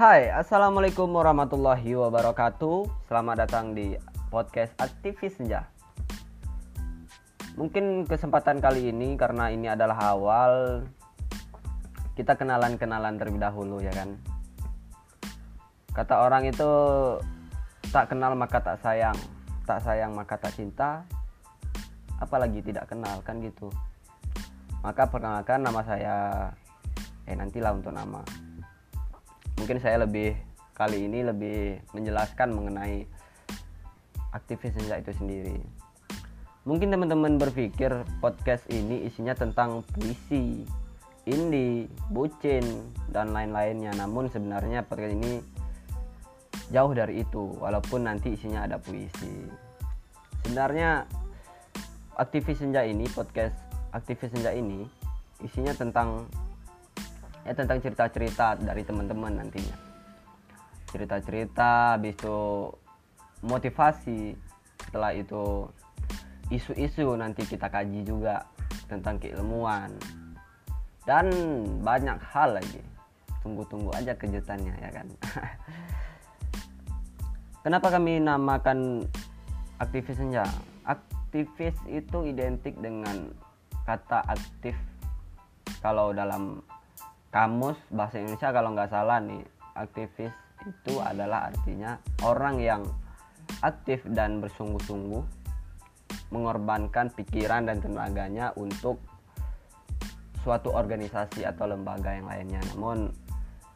Hai, Assalamualaikum warahmatullahi wabarakatuh. Selamat datang di podcast Aktivis Senja. Mungkin kesempatan kali ini karena ini adalah awal Kita kenalan-kenalan terlebih dahulu ya kan? Kata orang itu Tak kenal maka tak sayang Tak sayang maka tak cinta Apalagi tidak kenal kan gitu. Maka perkenalkan nama saya Eh nantilah untuk nama mungkin saya lebih kali ini lebih menjelaskan mengenai aktivis senja itu sendiri. Mungkin teman-teman berpikir podcast ini isinya tentang puisi indie bucin dan lain-lainnya. Namun sebenarnya podcast ini jauh dari itu walaupun nanti isinya ada puisi. Sebenarnya aktivis senja ini podcast aktivis senja ini isinya tentang ya tentang cerita-cerita dari teman-teman nantinya. Cerita-cerita habis itu motivasi setelah itu isu-isu nanti kita kaji juga tentang keilmuan. Dan banyak hal lagi. Tunggu-tunggu aja kejutannya ya kan? Kenapa kami namakan aktivis senja? Aktivis itu identik dengan kata aktif kalau dalam kamus bahasa Indonesia kalau nggak salah nih aktivis itu adalah artinya orang yang aktif dan bersungguh-sungguh mengorbankan pikiran dan tenaganya untuk suatu organisasi atau lembaga yang lainnya. Namun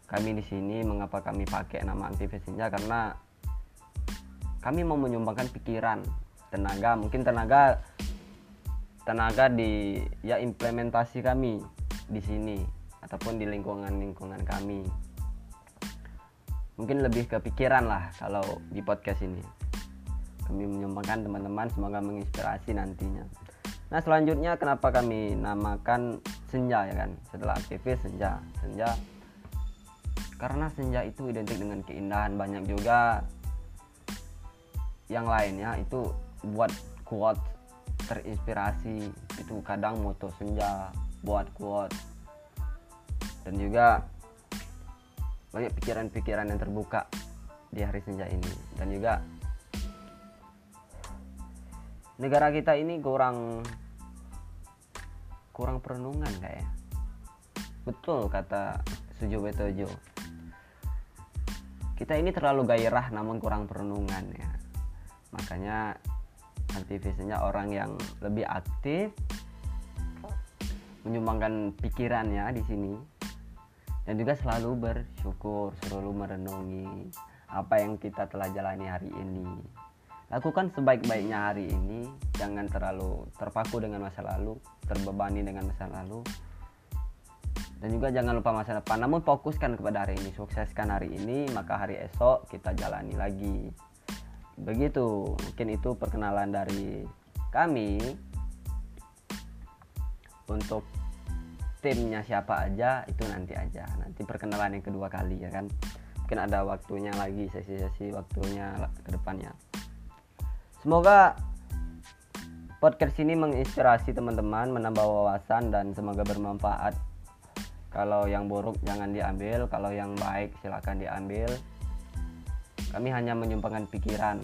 kami di sini mengapa kami pakai nama aktivis ini karena kami mau menyumbangkan pikiran, tenaga, mungkin tenaga tenaga di ya implementasi kami di sini ataupun di lingkungan-lingkungan kami. Mungkin lebih kepikiran lah kalau di podcast ini. Kami menyumbangkan teman-teman semoga menginspirasi nantinya. Nah selanjutnya kenapa kami namakan senja ya kan? Setelah aktivis senja. Senja karena senja itu identik dengan keindahan banyak juga yang lainnya itu buat quote terinspirasi. Itu kadang moto senja buat quote dan juga banyak pikiran-pikiran yang terbuka di hari senja ini. Dan juga negara kita ini kurang kurang perenungan kayak betul kata Sujo Betojo kita ini terlalu gairah namun kurang perenungan ya. Makanya aktivisnya orang yang lebih aktif menyumbangkan pikirannya di sini dan juga selalu bersyukur, selalu merenungi apa yang kita telah jalani hari ini. Lakukan sebaik-baiknya hari ini, jangan terlalu terpaku dengan masa lalu, terbebani dengan masa lalu. Dan juga jangan lupa masa depan, namun fokuskan kepada hari ini, sukseskan hari ini, maka hari esok kita jalani lagi. Begitu, mungkin itu perkenalan dari kami untuk timnya siapa aja itu nanti aja. Nanti perkenalan yang kedua kali ya kan? Mungkin ada waktunya lagi sesi-sesi waktunya ke depannya. Semoga podcast ini menginspirasi teman-teman menambah wawasan dan semoga bermanfaat. Kalau yang buruk jangan diambil. Kalau yang baik silahkan diambil. Kami hanya menyumbangkan pikiran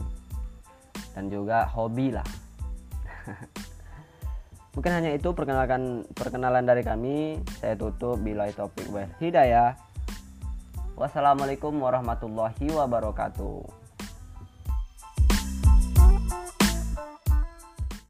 dan juga hobi lah Mungkin hanya itu perkenalkan perkenalan dari kami. Saya tutup bila topik wal hidayah. Wassalamualaikum warahmatullahi wabarakatuh.